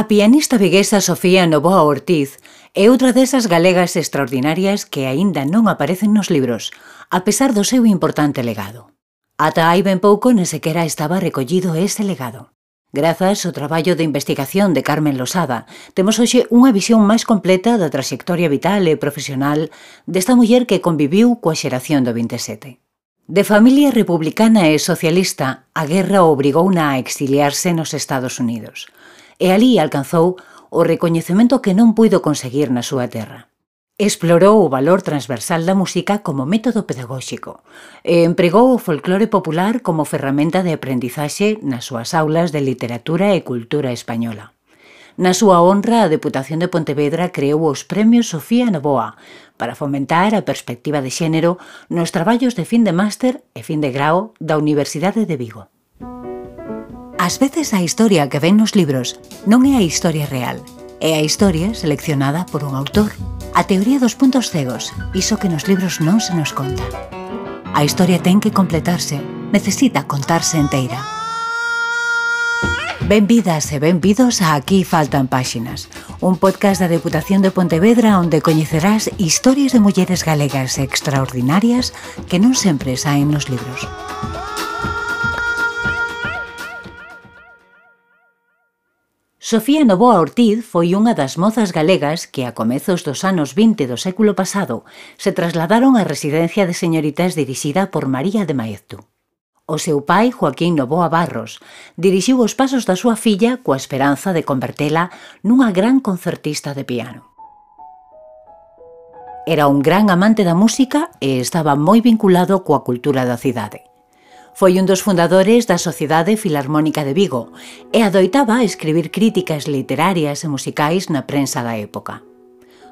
A pianista viguesa Sofía Novoa Ortiz é outra desas galegas extraordinarias que aínda non aparecen nos libros, a pesar do seu importante legado. Ata hai ben pouco nesequera estaba recollido ese legado. Grazas ao traballo de investigación de Carmen Losada, temos hoxe unha visión máis completa da trayectoria vital e profesional desta muller que conviviu coa xeración do 27. De familia republicana e socialista, a guerra obrigouna a exiliarse nos Estados Unidos – e alí alcanzou o recoñecemento que non puido conseguir na súa terra. Explorou o valor transversal da música como método pedagóxico e empregou o folclore popular como ferramenta de aprendizaxe nas súas aulas de literatura e cultura española. Na súa honra, a Deputación de Pontevedra creou os Premios Sofía Novoa para fomentar a perspectiva de xénero nos traballos de fin de máster e fin de grao da Universidade de Vigo. Ás veces a historia que ven nos libros non é a historia real, é a historia seleccionada por un autor. A teoría dos puntos cegos, iso que nos libros non se nos conta. A historia ten que completarse, necesita contarse enteira. Benvidas e benvidos a Aquí faltan páxinas, un podcast da Deputación de Pontevedra onde coñecerás historias de mulleres galegas extraordinarias que non sempre saen nos libros. Sofía Novoa Ortiz foi unha das mozas galegas que a comezos dos anos 20 do século pasado se trasladaron á residencia de señoritas dirixida por María de Maeztu. O seu pai, Joaquín Novoa Barros, dirixiu os pasos da súa filla coa esperanza de convertela nunha gran concertista de piano. Era un gran amante da música e estaba moi vinculado coa cultura da cidade. Foi un dos fundadores da Sociedade Filarmónica de Vigo e adoitaba escribir críticas literarias e musicais na prensa da época.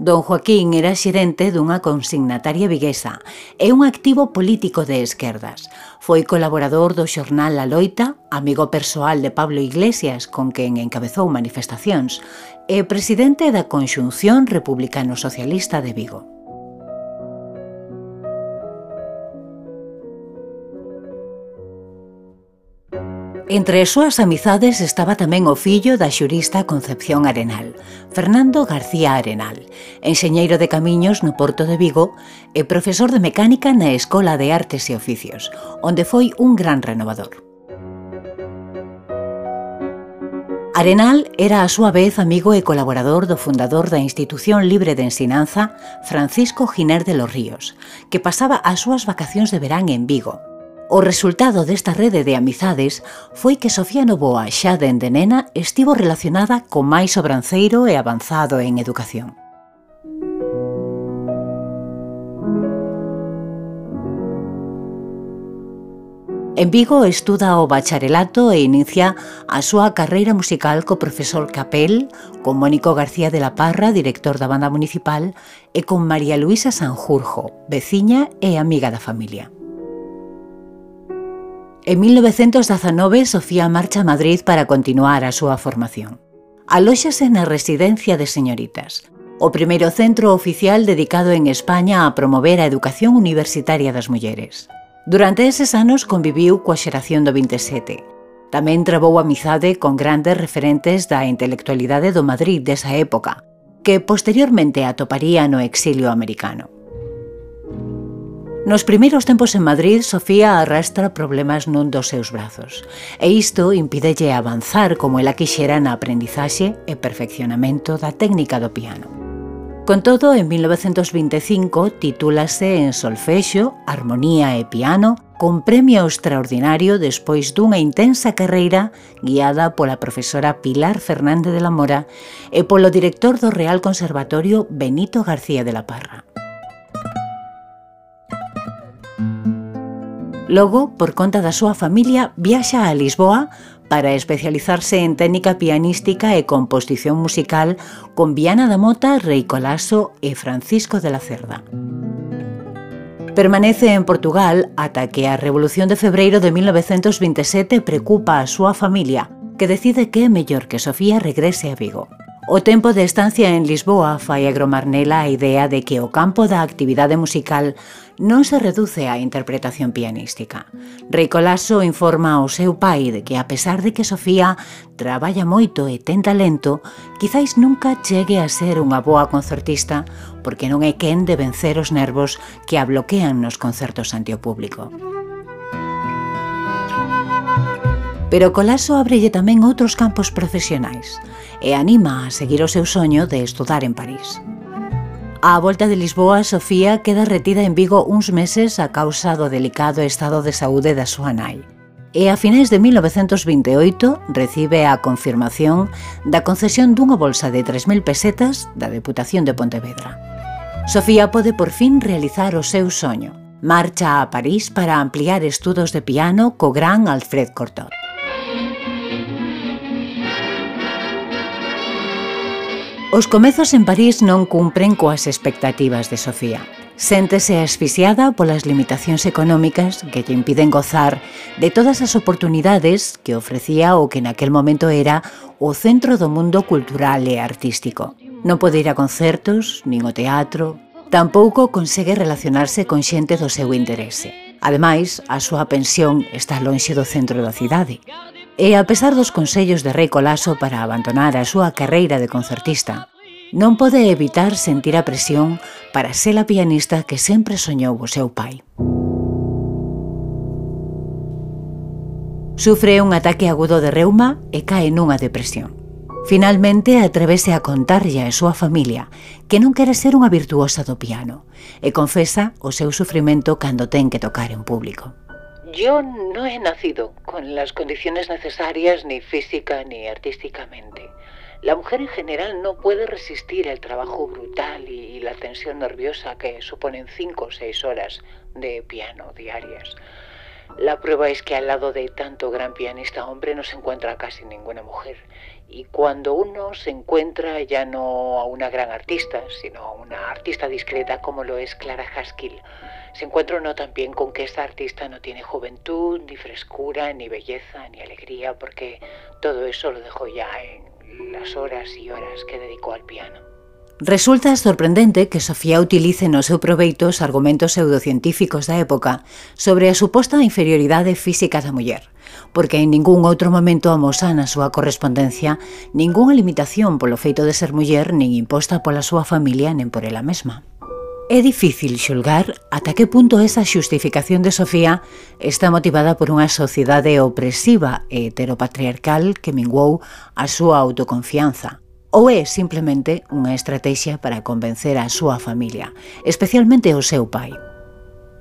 Don Joaquín era xerente dunha consignataria viguesa e un activo político de esquerdas. Foi colaborador do xornal La Loita, amigo persoal de Pablo Iglesias, con quen encabezou manifestacións, e presidente da Conxunción Republicano Socialista de Vigo. Entre as súas amizades estaba tamén o fillo da xurista Concepción Arenal, Fernando García Arenal, enxeñeiro de camiños no Porto de Vigo e profesor de mecánica na Escola de Artes e Oficios, onde foi un gran renovador. Arenal era a súa vez amigo e colaborador do fundador da Institución Libre de Ensinanza, Francisco Giner de los Ríos, que pasaba as súas vacacións de verán en Vigo, O resultado desta rede de amizades foi que Sofía Novoa xa dende nena estivo relacionada co máis obranceiro e avanzado en educación. En Vigo estuda o bacharelato e inicia a súa carreira musical co profesor Capel, con Mónico García de la Parra, director da banda municipal, e con María Luisa Sanjurjo, veciña e amiga da familia. En 1919 Sofía marcha a Madrid para continuar a súa formación. Alóxase na Residencia de Señoritas, o primeiro centro oficial dedicado en España a promover a educación universitaria das mulleres. Durante eses anos conviviu coa xeración do 27. Tamén trabou amizade con grandes referentes da intelectualidade do Madrid desa época, que posteriormente atoparía no exilio americano. Nos primeiros tempos en Madrid, Sofía arrastra problemas non dos seus brazos, e isto impídelle avanzar como ela quixera na aprendizaxe e perfeccionamento da técnica do piano. Con todo, en 1925 titúlase en solfexo, armonía e piano con premio extraordinario despois dunha intensa carreira guiada pola profesora Pilar Fernández de la Mora e polo director do Real Conservatorio Benito García de la Parra. Logo, por conta da súa familia, viaxa a Lisboa para especializarse en técnica pianística e composición musical con Viana da Mota, Rei Colaso e Francisco de la Cerda. Permanece en Portugal ata que a Revolución de Febreiro de 1927 preocupa a súa familia, que decide que é que Sofía regrese a Vigo. O tempo de estancia en Lisboa fai agromarnela a idea de que o campo da actividade musical non se reduce á interpretación pianística. Rico informa ao seu pai de que a pesar de que Sofía traballa moito e ten talento, quizáis nunca chegue a ser unha boa concertista porque non é quen de vencer os nervos que a bloquean nos concertos ante o público. Pero o colapso abrelle tamén outros campos profesionais e anima a seguir o seu soño de estudar en París. A volta de Lisboa, Sofía queda retida en Vigo uns meses a causa do delicado estado de saúde da súa nai. E a finais de 1928 recibe a confirmación da concesión dunha bolsa de 3.000 pesetas da Deputación de Pontevedra. Sofía pode por fin realizar o seu soño. Marcha a París para ampliar estudos de piano co gran Alfred Cortot. Os comezos en París non cumpren coas expectativas de Sofía. Séntese asfixiada polas limitacións económicas que lle impiden gozar de todas as oportunidades que ofrecía o que naquel momento era o centro do mundo cultural e artístico. Non pode ir a concertos, nin o teatro, tampouco consegue relacionarse con xente do seu interese. Ademais, a súa pensión está lonxe do centro da cidade. E a pesar dos consellos de Rei Colaso para abandonar a súa carreira de concertista, non pode evitar sentir a presión para ser a pianista que sempre soñou o seu pai. Sufre un ataque agudo de reuma e cae nunha depresión. Finalmente atrevese a contarlle a súa familia que non quere ser unha virtuosa do piano e confesa o seu sufrimento cando ten que tocar en público. Yo no he nacido con las condiciones necesarias ni física ni artísticamente. La mujer en general no puede resistir el trabajo brutal y la tensión nerviosa que suponen cinco o seis horas de piano diarias. La prueba es que al lado de tanto gran pianista hombre no se encuentra casi ninguna mujer. Y cuando uno se encuentra ya no a una gran artista, sino a una artista discreta como lo es Clara Haskell, se encuentra uno también con que esta artista no tiene juventud, ni frescura, ni belleza, ni alegría, porque todo eso lo dejó ya en las horas y horas que dedicó al piano. Resulta sorprendente que Sofía utilice no seu proveito os argumentos pseudocientíficos da época sobre a suposta inferioridade física da muller, porque en ningún outro momento amosa na súa correspondencia ningunha limitación polo feito de ser muller nin imposta pola súa familia nen por ela mesma. É difícil xulgar ata que punto esa xustificación de Sofía está motivada por unha sociedade opresiva e heteropatriarcal que minguou a súa autoconfianza, ou é simplemente unha estratexia para convencer a súa familia, especialmente o seu pai.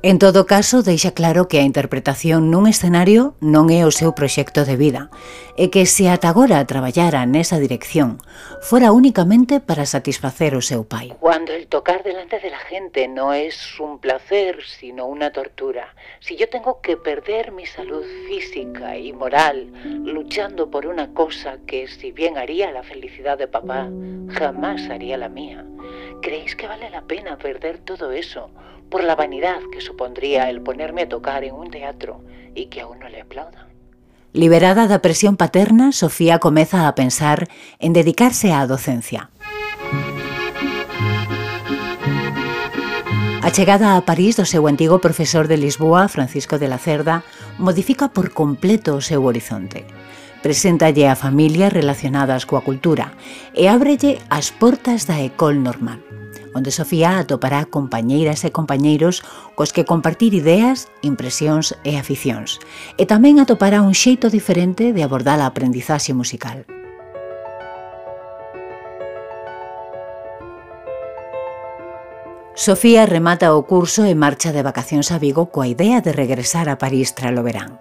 En todo caso, deixa claro que a interpretación nun escenario non é o seu proxecto de vida e que se ata agora traballara nesa dirección, fora únicamente para satisfacer o seu pai. Cuando el tocar delante de la gente no es un placer, sino una tortura. Si yo tengo que perder mi salud física y moral luchando por una cosa que si bien haría la felicidad de papá, jamás haría la mía. ¿Creéis que vale la pena perder todo eso por la vanidad que supondría el ponerme a tocar en un teatro y que aún no le aplaudan. Liberada da presión paterna, Sofía comeza a pensar en dedicarse á docencia. A chegada a París do seu antigo profesor de Lisboa, Francisco de la Cerda, modifica por completo o seu horizonte. Preséntalle a familias relacionadas coa cultura e ábrelle as portas da École Normal onde Sofía atopará compañeiras e compañeiros cos que compartir ideas, impresións e aficións, e tamén atopará un xeito diferente de abordar a aprendizaxe musical. Sofía remata o curso e marcha de vacacións a Vigo coa idea de regresar a París tras o verán.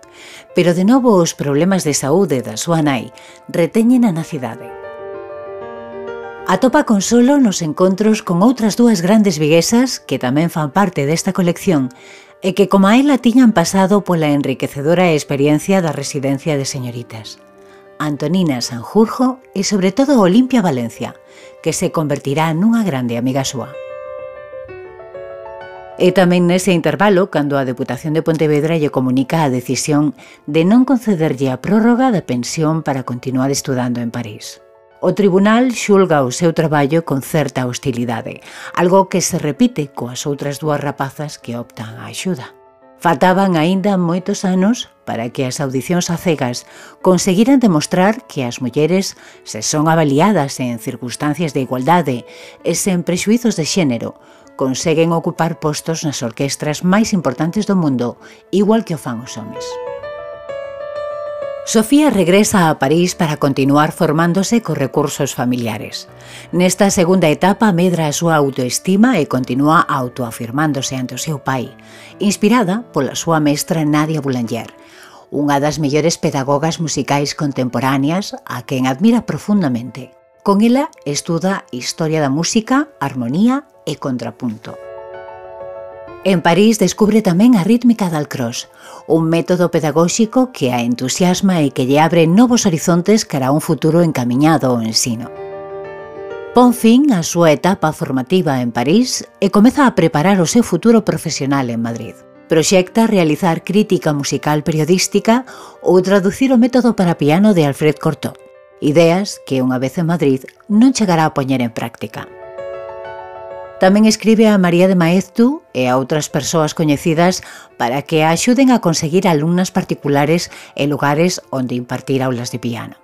Pero de novo os problemas de saúde da súa nai reteñen a na cidade. Atopa consolo nos encontros con outras dúas grandes viguesas que tamén fan parte desta colección e que como a ela tiñan pasado pola enriquecedora experiencia da residencia de señoritas. Antonina Sanjurjo e sobre todo Olimpia Valencia, que se convertirá nunha grande amiga súa. E tamén nese intervalo, cando a Deputación de Pontevedra lle comunica a decisión de non concederlle a prórroga da pensión para continuar estudando en París. O tribunal xulga o seu traballo con certa hostilidade, algo que se repite coas outras dúas rapazas que optan a axuda. Faltaban aínda moitos anos para que as audicións a cegas conseguiran demostrar que as mulleres se son avaliadas en circunstancias de igualdade e sen prexuizos de xénero, conseguen ocupar postos nas orquestras máis importantes do mundo, igual que o fan os homes. Sofía regresa a París para continuar formándose co recursos familiares. Nesta segunda etapa medra a súa autoestima e continúa autoafirmándose ante o seu pai, inspirada pola súa mestra Nadia Boulanger, unha das mellores pedagogas musicais contemporáneas a quen admira profundamente. Con ela estuda Historia da Música, Armonía e Contrapunto. En París descubre tamén a rítmica dal cross, un método pedagóxico que a entusiasma e que lle abre novos horizontes cara a un futuro encamiñado ao ensino. Pon fin a súa etapa formativa en París e comeza a preparar o seu futuro profesional en Madrid. Proxecta realizar crítica musical periodística ou traducir o método para piano de Alfred Cortot, ideas que, unha vez en Madrid, non chegará a poñer en práctica. Tamén escribe a María de Maeztu e a outras persoas coñecidas para que a axuden a conseguir alumnas particulares e lugares onde impartir aulas de piano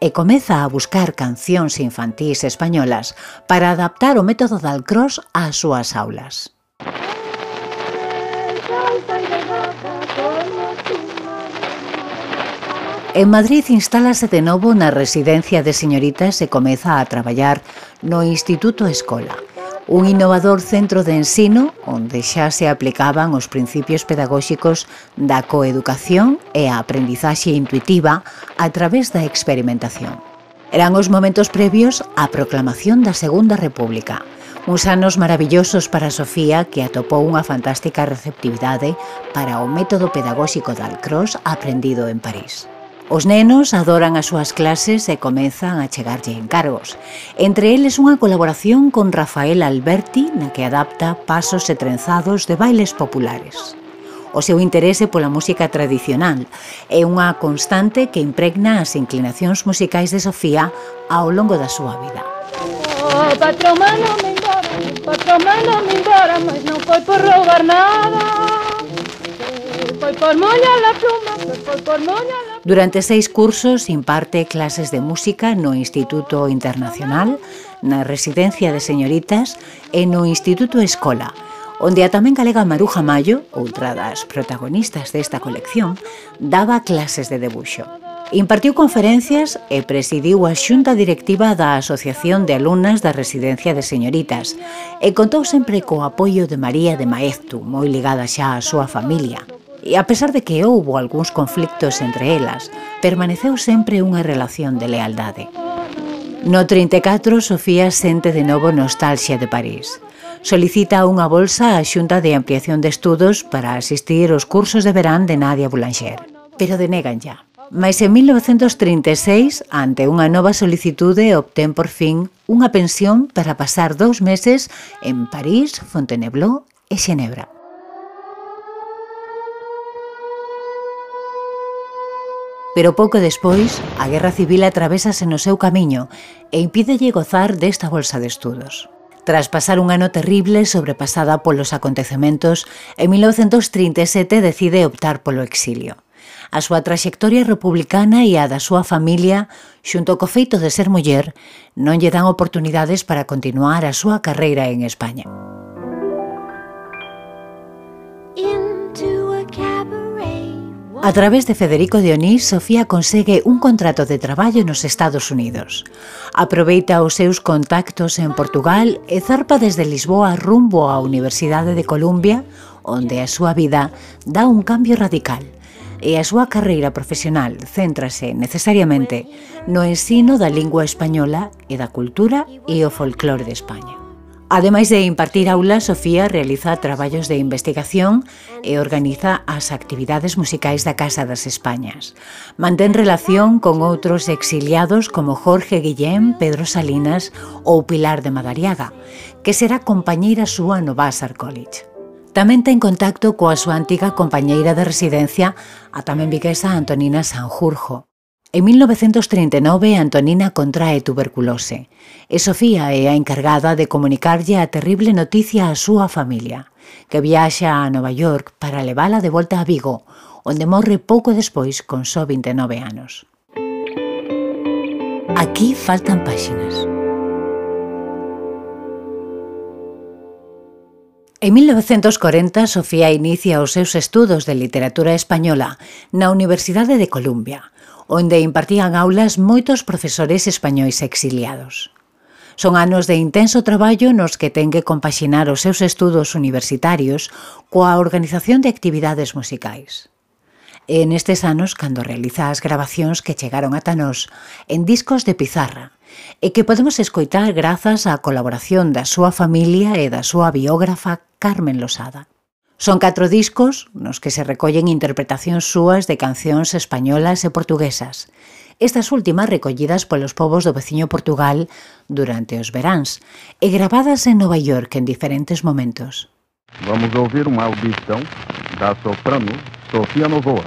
e comeza a buscar cancións infantís españolas para adaptar o método Dalcross ás súas aulas. En Madrid instálase de novo na residencia de señoritas e comeza a traballar no Instituto Escola, un innovador centro de ensino onde xa se aplicaban os principios pedagóxicos da coeducación e a aprendizaxe intuitiva a través da experimentación. Eran os momentos previos á proclamación da Segunda República, uns anos maravillosos para Sofía que atopou unha fantástica receptividade para o método pedagóxico de Alcross aprendido en París. Os nenos adoran as súas clases e comezan a chegarlle encargos. Entre eles unha colaboración con Rafael Alberti na que adapta pasos e trenzados de bailes populares. O seu interese pola música tradicional é unha constante que impregna as inclinacións musicais de Sofía ao longo da súa vida. Oh, me embora, me embora, mas non foi por roubar nada. Foi por la pluma, foi por Durante seis cursos imparte clases de música no Instituto Internacional, na Residencia de Señoritas e no Instituto Escola, onde a tamén galega Maruja Mayo, outra das protagonistas desta colección, daba clases de debuxo. Impartiu conferencias e presidiu a xunta directiva da Asociación de Alumnas da Residencia de Señoritas e contou sempre co apoio de María de Maeztu, moi ligada xa á súa familia, E a pesar de que houbo algúns conflictos entre elas, permaneceu sempre unha relación de lealdade. No 34, Sofía sente de novo nostalxia de París. Solicita unha bolsa á Xunta de Ampliación de Estudos para asistir aos cursos de verán de Nadia Boulanger, pero denegan ya. Mais en 1936, ante unha nova solicitude, obtén por fin unha pensión para pasar dous meses en París, Fontainebleau e Xenebra. Pero pouco despois, a Guerra Civil atravesase no seu camiño e impídelle gozar desta bolsa de estudos. Tras pasar un ano terrible sobrepasada polos acontecementos, en 1937 decide optar polo exilio. A súa traxectoria republicana e a da súa familia, xunto co feito de ser muller, non lle dan oportunidades para continuar a súa carreira en España. A través de Federico Dionís, Sofía consegue un contrato de traballo nos Estados Unidos. Aproveita os seus contactos en Portugal e zarpa desde Lisboa rumbo á Universidade de Columbia, onde a súa vida dá un cambio radical e a súa carreira profesional céntrase necesariamente no ensino da lingua española e da cultura e o folclore de España. Ademais de impartir aulas, Sofía realiza traballos de investigación e organiza as actividades musicais da Casa das Españas. Mantén relación con outros exiliados como Jorge Guillén, Pedro Salinas ou Pilar de Madariaga, que será compañeira súa no Vassar College. Tamén ten contacto coa súa antiga compañeira de residencia, a tamén viguesa Antonina Sanjurjo, En 1939 Antonina contrae tuberculose e Sofía é a encargada de comunicarlle a terrible noticia á súa familia, que viaxa a Nova York para levala de volta a Vigo, onde morre pouco despois con só 29 anos. Aquí faltan páxinas. En 1940, Sofía inicia os seus estudos de literatura española na Universidade de Columbia, onde impartían aulas moitos profesores españois exiliados. Son anos de intenso traballo nos que ten que compaxinar os seus estudos universitarios coa organización de actividades musicais. E nestes anos, cando realiza as grabacións que chegaron ata nós en discos de pizarra, e que podemos escoitar grazas á colaboración da súa familia e da súa biógrafa Carmen Losada. Son catro discos nos que se recollen interpretacións súas de cancións españolas e portuguesas, estas últimas recollidas polos povos do veciño Portugal durante os veráns e gravadas en Nova York en diferentes momentos. Vamos ouvir uma audição da soprano Sofia Novoa,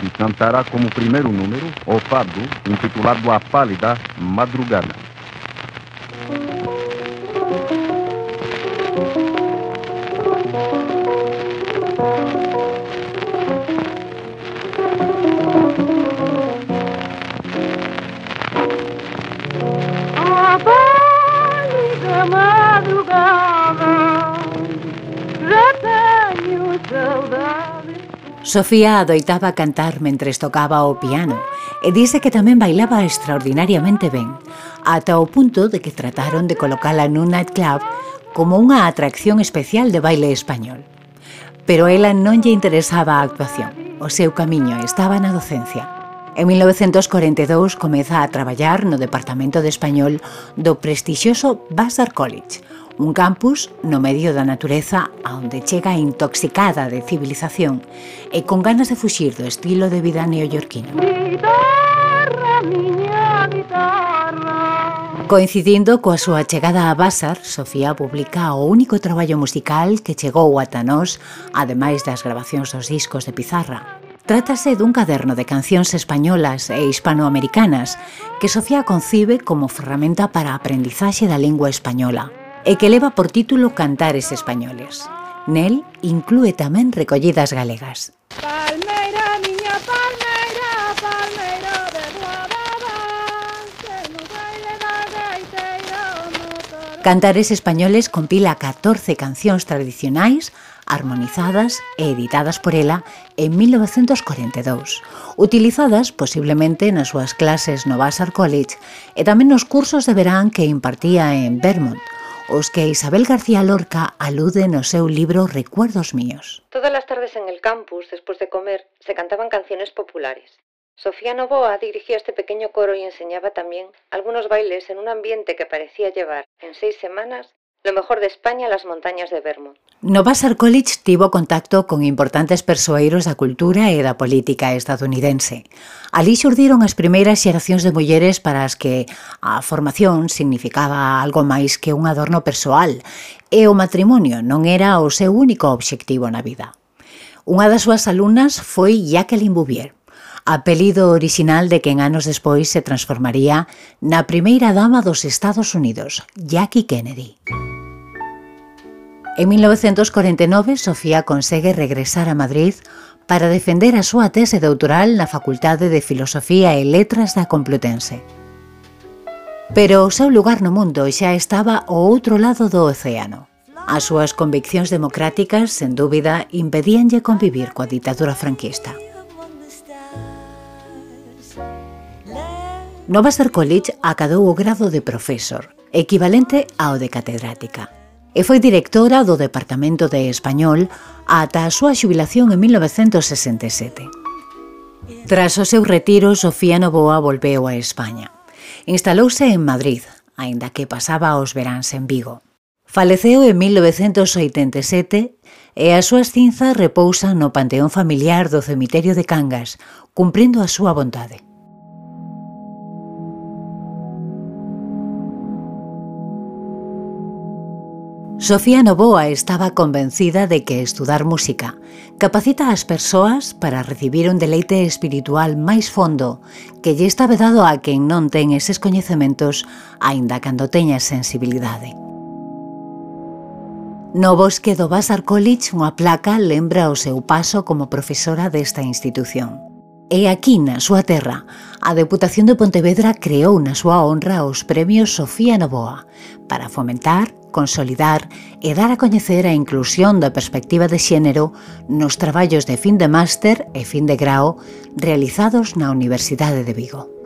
que cantará como primeiro número o fado intitulado A Pálida Madrugada. da madrugada Já saudade Sofía adoitaba cantar mentres tocaba o piano e dice que tamén bailaba extraordinariamente ben, ata o punto de que trataron de colocala nun nightclub como unha atracción especial de baile español. Pero ela non lle interesaba a actuación, o seu camiño estaba na docencia. En 1942 comeza a traballar no Departamento de Español do prestixioso Vassar College, un campus no medio da natureza aonde chega intoxicada de civilización e con ganas de fuxir do estilo de vida neoyorquino. Guitarra, miña guitarra. Coincidindo coa súa chegada a Basar, Sofía publica o único traballo musical que chegou ata nós, ademais das grabacións dos discos de Pizarra, Trátase dun caderno de cancións españolas e hispanoamericanas que Sofía concibe como ferramenta para a aprendizaxe da lingua española e que leva por título Cantares Españoles. Nel inclúe tamén recollidas galegas. Palmeira, miña palmeira, palmeira de Cantares Españoles compila 14 cancións tradicionais armonizadas e editadas por ela en 1942, utilizadas posiblemente nas súas clases no Vassar College e tamén nos cursos de verán que impartía en Vermont, os que Isabel García Lorca alude no seu libro Recuerdos míos. Todas las tardes en el campus, después de comer, se cantaban canciones populares. Sofía Novoa dirigía este pequeño coro y enseñaba también algunos bailes en un ambiente que parecía llevar, en seis semanas, lo mejor de España las montañas de Vermont. No Basar College tivo contacto con importantes persoeiros da cultura e da política estadounidense. Ali xurdiron as primeiras xeracións de mulleres para as que a formación significaba algo máis que un adorno persoal e o matrimonio non era o seu único obxectivo na vida. Unha das súas alumnas foi Jacqueline Bouvier apelido orixinal de quen anos despois se transformaría na primeira dama dos Estados Unidos, Jackie Kennedy. En 1949, Sofía consegue regresar a Madrid para defender a súa tese doutoral na Facultade de Filosofía e Letras da Complutense. Pero o seu lugar no mundo xa estaba ao outro lado do océano. As súas conviccións democráticas, sen dúbida, impedíanlle convivir coa ditadura franquista. Novastar College acadou o grado de profesor, equivalente ao de catedrática, e foi directora do Departamento de Español ata a súa xubilación en 1967. Tras o seu retiro, Sofía Novoa volveu a España. Instalouse en Madrid, aínda que pasaba os veráns en Vigo. Faleceu en 1987 e as súas cinzas repousan no panteón familiar do cemiterio de Cangas, cumprindo a súa vontade. Sofía Novoa estaba convencida de que estudar música capacita as persoas para recibir un deleite espiritual máis fondo que lle está vedado a quen non ten eses coñecementos aínda cando teña sensibilidade. No bosque do Vassar College unha placa lembra o seu paso como profesora desta institución. E aquí, na súa terra, a Deputación de Pontevedra creou na súa honra os premios Sofía Novoa para fomentar consolidar e dar a coñecer a inclusión da perspectiva de xénero nos traballos de fin de máster e fin de grao realizados na Universidade de Vigo.